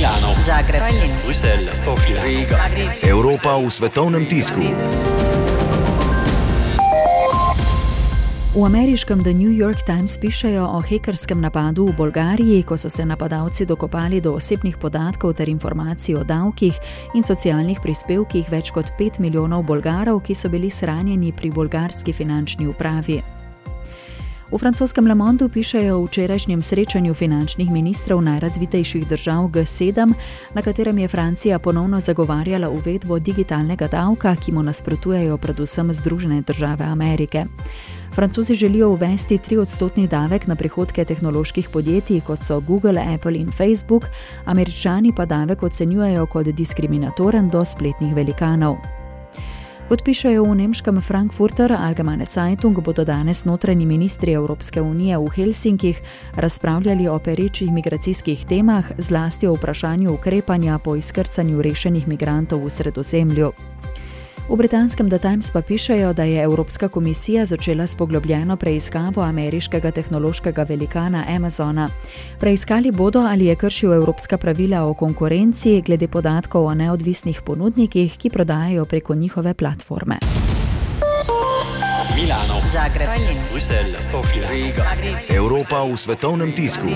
Milano, Zagreb, Bruselj, Sofija, Riga. Evropa v svetovnem tisku. V ameriškem The New York Times pišejo o hekerskem napadu v Bolgariji, ko so se napadalci dokopali do osebnih podatkov ter informacij o davkih in socialnih prispevkih več kot 5 milijonov Bolgarov, ki so bili shranjeni pri bolgarski finančni upravi. V francoskem Le Monde pišejo o včerajšnjem srečanju finančnih ministrov najrazvitejših držav G7, na katerem je Francija ponovno zagovarjala uvedbo digitalnega davka, ki mu nasprotujejo predvsem Združene države Amerike. Francozi želijo uvesti tri odstotni davek na prihodke tehnoloških podjetij, kot so Google, Apple in Facebook, američani pa davek ocenjujejo kot diskriminatoren do spletnih velikanov. Kot pišejo v nemškem Frankfurter Allgemeine Zeitung, bodo danes notranji ministri Evropske unije v Helsinkih razpravljali o perečih migracijskih temah, zlasti o vprašanju ukrepanja po izkrcanju rešenih migrantov v sredozemlju. V britanskem The Times pa pišejo, da je Evropska komisija začela s poglobljeno preiskavo ameriškega tehnološkega velikana Amazona. Preiskali bodo, ali je kršil evropska pravila o konkurenci glede podatkov o neodvisnih ponudnikih, ki prodajajo preko njihove platforme. Milano, Zagreb, Bruselj, Sofija, Riga. Evropa v svetovnem tisku.